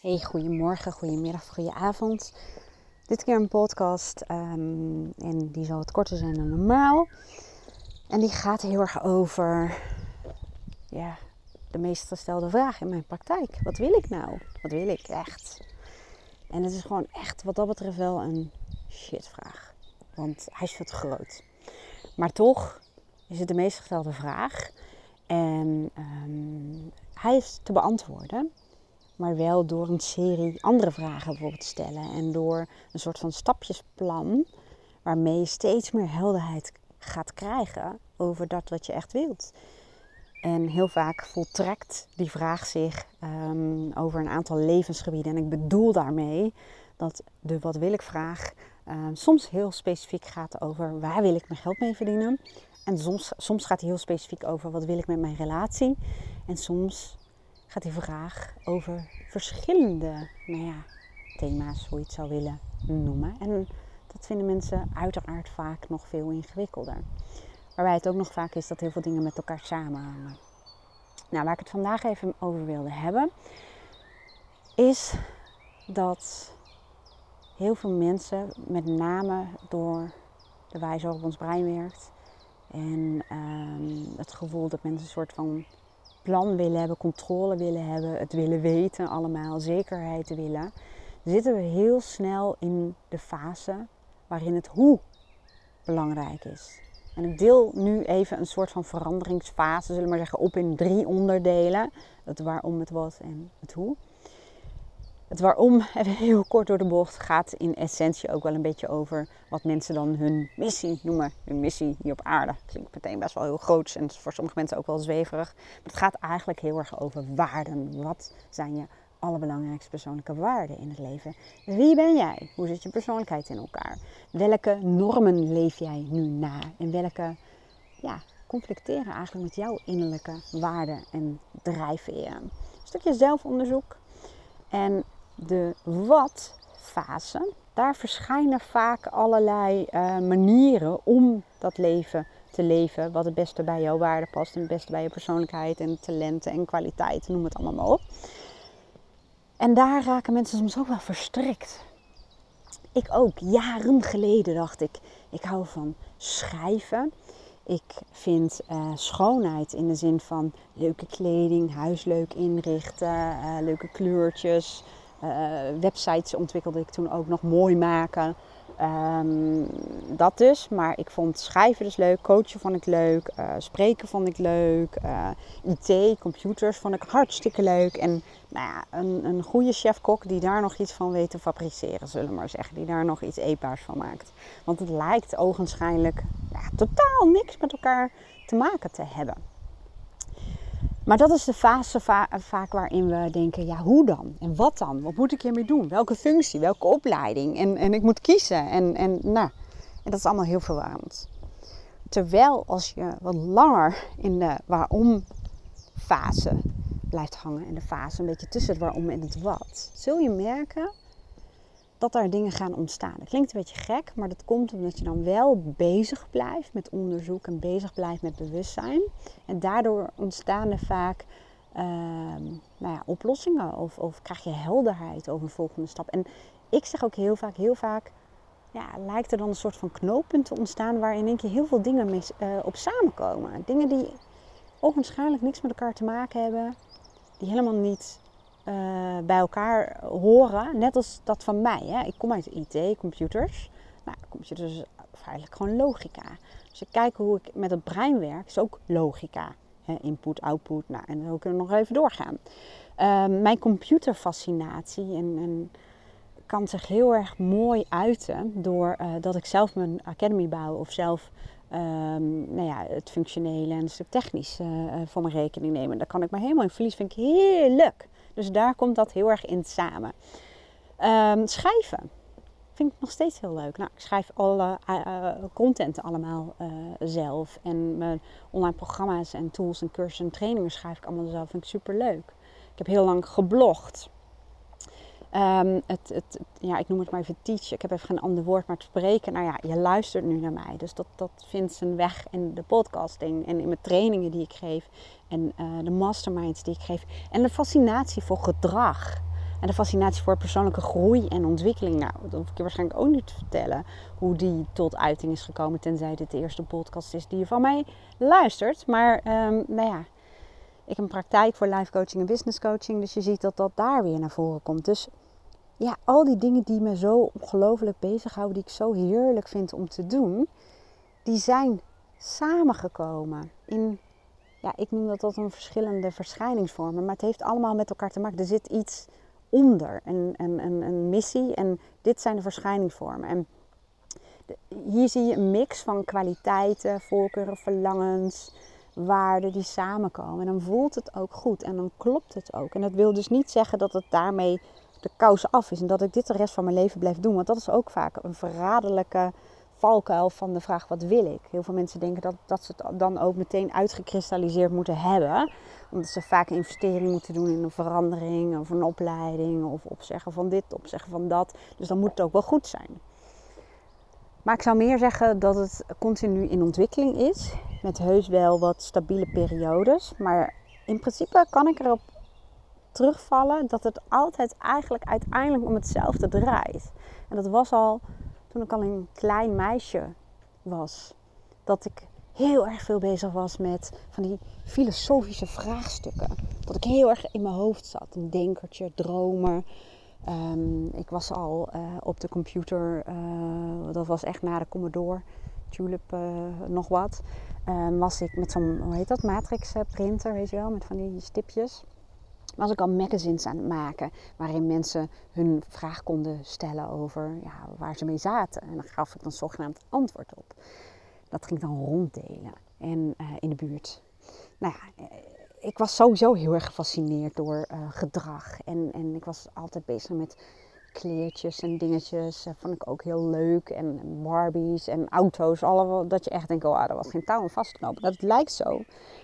Hey, goedemorgen, goedemiddag, goedenavond. Dit keer een podcast ehm, en die zal wat korter zijn dan normaal. En die gaat heel erg over ja, de meest gestelde vraag in mijn praktijk. Wat wil ik nou? Wat wil ik echt? En het is gewoon echt wat dat betreft wel een shitvraag. Want hij is veel te groot. Maar toch is het de meest gestelde vraag. En um, hij is te beantwoorden maar wel door een serie andere vragen bijvoorbeeld te stellen. En door een soort van stapjesplan waarmee je steeds meer helderheid gaat krijgen over dat wat je echt wilt. En heel vaak voltrekt die vraag zich um, over een aantal levensgebieden. En ik bedoel daarmee dat de wat wil ik vraag um, soms heel specifiek gaat over waar wil ik mijn geld mee verdienen. En soms, soms gaat hij heel specifiek over wat wil ik met mijn relatie. En soms gaat die vraag over verschillende nou ja, thema's, hoe je het zou willen noemen. En dat vinden mensen uiteraard vaak nog veel ingewikkelder. Waarbij het ook nog vaak is dat heel veel dingen met elkaar samenhangen. Nou, waar ik het vandaag even over wilde hebben, is dat heel veel mensen, met name door de wijze waarop ons brein werkt en um, het gevoel dat mensen een soort van plan willen hebben, controle willen hebben, het willen weten allemaal, zekerheid willen, zitten we heel snel in de fase waarin het hoe belangrijk is. En ik deel nu even een soort van veranderingsfase, zullen we maar zeggen, op in drie onderdelen. Het waarom, het wat en het hoe. Het waarom, even heel kort door de bocht, gaat in essentie ook wel een beetje over wat mensen dan hun missie noemen. Hun missie hier op aarde. Klinkt meteen best wel heel groot en voor sommige mensen ook wel zweverig. Maar het gaat eigenlijk heel erg over waarden. Wat zijn je allerbelangrijkste persoonlijke waarden in het leven? Wie ben jij? Hoe zit je persoonlijkheid in elkaar? Welke normen leef jij nu na? En welke ja, conflicteren eigenlijk met jouw innerlijke waarden en drijfveren? Een stukje zelfonderzoek. En de wat-fase, daar verschijnen vaak allerlei uh, manieren om dat leven te leven. Wat het beste bij jouw waarde past en het beste bij je persoonlijkheid en talenten en kwaliteiten, noem het allemaal maar op. En daar raken mensen soms ook wel verstrikt. Ik ook. Jaren geleden dacht ik, ik hou van schrijven. Ik vind uh, schoonheid in de zin van leuke kleding, huis leuk inrichten, uh, leuke kleurtjes, websites ontwikkelde ik toen ook nog mooi maken. Um, dat dus. Maar ik vond schrijven dus leuk, coachen vond ik leuk, uh, spreken vond ik leuk, uh, IT, computers vond ik hartstikke leuk. En nou ja, een, een goede chef-kok die daar nog iets van weet te fabriceren, zullen we maar zeggen. Die daar nog iets eetbaars van maakt. Want het lijkt ogenschijnlijk ja, totaal niks met elkaar te maken te hebben. Maar dat is de fase vaak waarin we denken, ja hoe dan? En wat dan? Wat moet ik hiermee doen? Welke functie? Welke opleiding? En, en ik moet kiezen. En, en, nou, en dat is allemaal heel verwarrend. Terwijl als je wat langer in de waarom fase blijft hangen en de fase een beetje tussen het waarom en het wat, zul je merken dat daar dingen gaan ontstaan. Dat klinkt een beetje gek, maar dat komt omdat je dan wel bezig blijft met onderzoek en bezig blijft met bewustzijn. En daardoor ontstaan er vaak ehm, nou ja, oplossingen of, of krijg je helderheid over een volgende stap. En ik zeg ook heel vaak, heel vaak ja, lijkt er dan een soort van knooppunt te ontstaan waar in één keer heel veel dingen mee, uh, op samenkomen. Dingen die onwaarschijnlijk niks met elkaar te maken hebben, die helemaal niet uh, bij elkaar horen. Net als dat van mij. Hè. Ik kom uit IT, computers. Nou, computers is feitelijk gewoon logica. Als je kijkt hoe ik met het brein werk, is ook logica. Hè. Input, output. Nou, en dan kunnen we nog even doorgaan. Uh, mijn computerfascinatie en, en, kan zich heel erg mooi uiten door uh, dat ik zelf mijn academy bouw of zelf um, nou ja, het functionele en het stuk technisch uh, voor mijn rekening nemen. Daar kan ik me helemaal in verliezen. Vind ik heerlijk. Dus daar komt dat heel erg in samen. Um, schrijven vind ik nog steeds heel leuk. Nou, ik schrijf alle uh, content allemaal uh, zelf. En mijn online programma's en tools en cursussen en trainingen schrijf ik allemaal zelf. Vind ik super leuk. Ik heb heel lang geblogd. Um, het, het, ja, ik noem het maar even teach. Ik heb even geen ander woord, maar te spreken. Nou ja, je luistert nu naar mij. Dus dat, dat vindt zijn weg in de podcasting en in mijn trainingen die ik geef. En uh, de masterminds die ik geef. En de fascinatie voor gedrag. En de fascinatie voor persoonlijke groei en ontwikkeling. Nou, dat hoef ik je waarschijnlijk ook niet te vertellen hoe die tot uiting is gekomen. Tenzij dit de eerste podcast is die je van mij luistert. Maar um, nou ja, ik heb een praktijk voor life coaching en business coaching. Dus je ziet dat dat daar weer naar voren komt. Dus ja, al die dingen die me zo ongelooflijk bezighouden, die ik zo heerlijk vind om te doen, die zijn samengekomen in, ja, ik noem dat tot een verschillende verschijningsvormen, maar het heeft allemaal met elkaar te maken. Er zit iets onder, een, een, een missie en dit zijn de verschijningsvormen. En hier zie je een mix van kwaliteiten, voorkeuren, verlangens, waarden die samenkomen. En dan voelt het ook goed en dan klopt het ook. En dat wil dus niet zeggen dat het daarmee de kous af is en dat ik dit de rest van mijn leven blijf doen. Want dat is ook vaak een verraderlijke valkuil van de vraag wat wil ik. Heel veel mensen denken dat, dat ze het dan ook meteen uitgekristalliseerd moeten hebben. Omdat ze vaak een investering moeten doen in een verandering of een opleiding of opzeggen van dit, opzeggen van dat. Dus dan moet het ook wel goed zijn. Maar ik zou meer zeggen dat het continu in ontwikkeling is. Met heus wel wat stabiele periodes. Maar in principe kan ik erop terugvallen dat het altijd eigenlijk uiteindelijk om hetzelfde draait. En dat was al toen ik al een klein meisje was. Dat ik heel erg veel bezig was met van die filosofische vraagstukken. Dat ik heel erg in mijn hoofd zat. Een denkertje, dromer. Ehm, ik was al uh, op de computer, uh, dat was echt na de Commodore, Tulip, uh, nog wat. Um, was ik met zo'n, hoe heet dat, matrix printer, weet je wel, met van die stipjes was ik al magazines aan het maken waarin mensen hun vraag konden stellen over ja, waar ze mee zaten. En dan gaf ik dan zogenaamd antwoord op. Dat ging dan ronddelen en, uh, in de buurt. Nou ja, eh, ik was sowieso heel erg gefascineerd door uh, gedrag. En, en ik was altijd bezig met kleertjes en dingetjes. Dat vond ik ook heel leuk. En Barbies en auto's. Allemaal, dat je echt denkt, oh, ah, was geen touw aan vastknopen. Dat lijkt zo.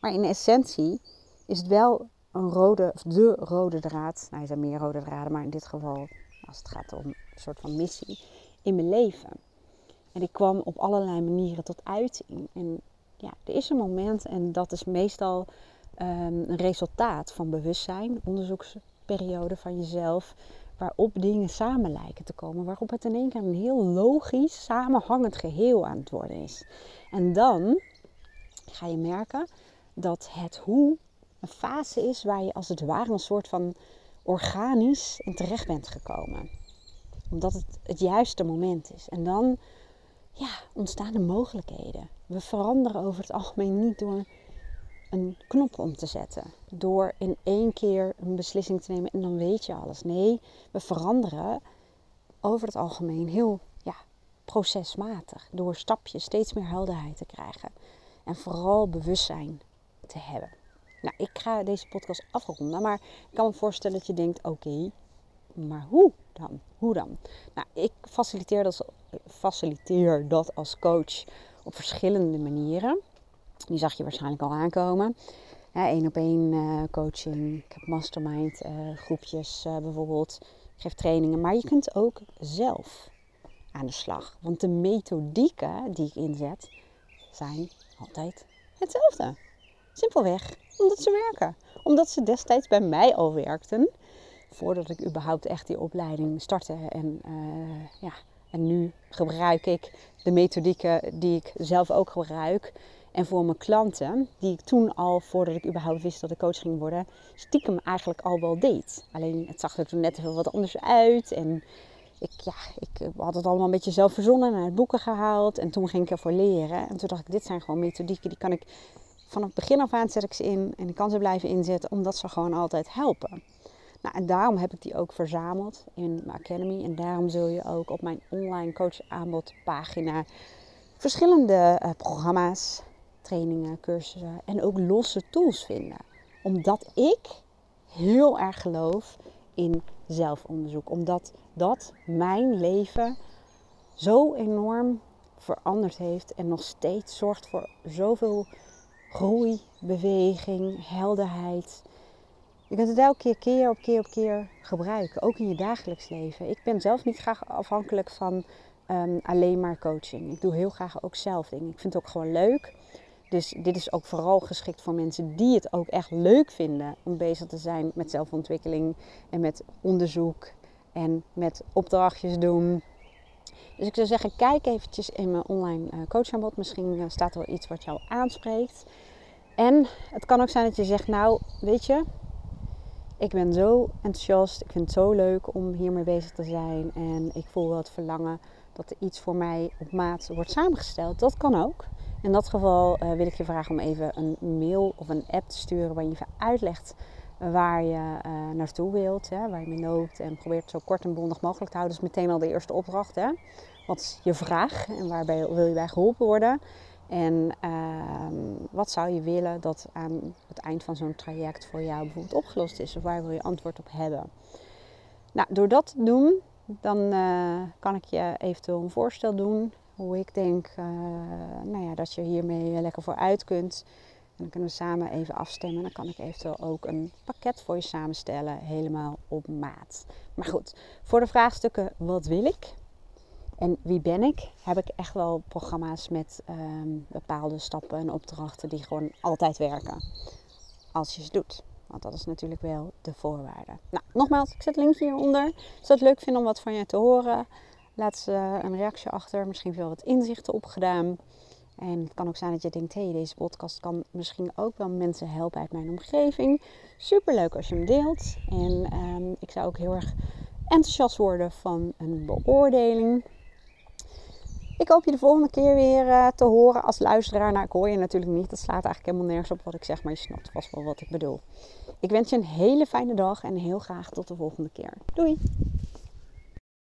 Maar in essentie is het wel een rode, of de rode draad. Nou, er zijn meer rode draden, maar in dit geval, als het gaat om een soort van missie, in mijn leven. En die kwam op allerlei manieren tot uiting. En ja, er is een moment, en dat is meestal um, een resultaat van bewustzijn, onderzoeksperiode van jezelf, waarop dingen samen lijken te komen. Waarop het in één keer een heel logisch, samenhangend geheel aan het worden is. En dan ga je merken dat het hoe een fase is waar je als het ware een soort van organisch in terecht bent gekomen. Omdat het het juiste moment is. En dan ja, ontstaan de mogelijkheden. We veranderen over het algemeen niet door een knop om te zetten. Door in één keer een beslissing te nemen en dan weet je alles. Nee, we veranderen over het algemeen heel ja, procesmatig. Door stapjes steeds meer helderheid te krijgen. En vooral bewustzijn te hebben. Nou, ik ga deze podcast afronden, maar ik kan me voorstellen dat je denkt: oké, maar hoe dan? Hoe dan? Nou, ik faciliteer dat, faciliteer dat als coach op verschillende manieren. Die zag je waarschijnlijk al aankomen. Eén op één uh, coaching. Ik heb mastermind uh, groepjes uh, bijvoorbeeld. Ik geef trainingen. Maar je kunt ook zelf aan de slag. Want de methodieken die ik inzet zijn altijd hetzelfde. Simpelweg omdat ze werken. Omdat ze destijds bij mij al werkten. Voordat ik überhaupt echt die opleiding startte. En, uh, ja, en nu gebruik ik de methodieken die ik zelf ook gebruik. En voor mijn klanten, die ik toen al, voordat ik überhaupt wist dat ik coach ging worden, stiekem eigenlijk al wel deed. Alleen het zag er toen net even wat anders uit. En ik, ja, ik had het allemaal een beetje zelf verzonnen en uit boeken gehaald. En toen ging ik ervoor leren. En toen dacht ik, dit zijn gewoon methodieken, die kan ik vanaf het begin af aan zet ik ze in en ik kan ze blijven inzetten omdat ze gewoon altijd helpen. Nou, en daarom heb ik die ook verzameld in mijn academy. En daarom zul je ook op mijn online coach aanbodpagina verschillende uh, programma's, trainingen, cursussen en ook losse tools vinden. Omdat ik heel erg geloof in zelfonderzoek. Omdat dat mijn leven zo enorm veranderd heeft en nog steeds zorgt voor zoveel groei, beweging, helderheid. Je kunt het elke keer, keer op keer op keer gebruiken, ook in je dagelijks leven. Ik ben zelf niet graag afhankelijk van ehm, alleen maar coaching. Ik doe heel graag ook zelf dingen. Ik vind het ook gewoon leuk. Dus dit is ook vooral geschikt voor mensen die het ook echt leuk vinden om bezig te zijn met zelfontwikkeling en met onderzoek en met opdrachtjes doen. Dus ik zou zeggen, kijk eventjes in mijn online uh, coachaanbod. Misschien eh, staat er wel iets wat jou aanspreekt. En het kan ook zijn dat je zegt, nou, weet je, ik ben zo enthousiast. Ik vind het zo leuk om hiermee bezig te zijn. En ik voel wel het verlangen dat er iets voor mij op maat wordt samengesteld. Dat kan ook. In dat geval uh, wil ik je vragen om even een mail of een app te sturen waar je even uitlegt waar je uh, naartoe wilt, hè, waar je mee loopt en probeert zo kort en bondig mogelijk te houden. Dat is meteen al de eerste opdracht. Hè. Wat is je vraag en waarbij wil je bij geholpen worden? En uh, wat zou je willen dat aan het eind van zo'n traject voor jou bijvoorbeeld opgelost is? Of waar wil je antwoord op hebben? Nou, door dat te doen, dan uh, kan ik je eventueel een voorstel doen. Hoe ik denk uh, nou ja, dat je hiermee lekker vooruit kunt. Dan kunnen we samen even afstemmen. Dan kan ik eventueel ook een pakket voor je samenstellen, helemaal op maat. Maar goed, voor de vraagstukken wat wil ik en wie ben ik, heb ik echt wel programma's met um, bepaalde stappen en opdrachten die gewoon altijd werken. Als je ze doet. Want dat is natuurlijk wel de voorwaarde. Nou, nogmaals, ik zet het linkje hieronder. Als je het leuk vindt om wat van je te horen, laat ze een reactie achter. Misschien veel wat inzichten opgedaan. En het kan ook zijn dat je denkt, hé, hey, deze podcast kan misschien ook wel mensen helpen uit mijn omgeving. Super leuk als je hem deelt. En um, ik zou ook heel erg enthousiast worden van een beoordeling. Ik hoop je de volgende keer weer uh, te horen als luisteraar. Nou, ik hoor je natuurlijk niet. Dat slaat eigenlijk helemaal nergens op wat ik zeg, maar je snapt vast wel wat ik bedoel. Ik wens je een hele fijne dag en heel graag tot de volgende keer. Doei!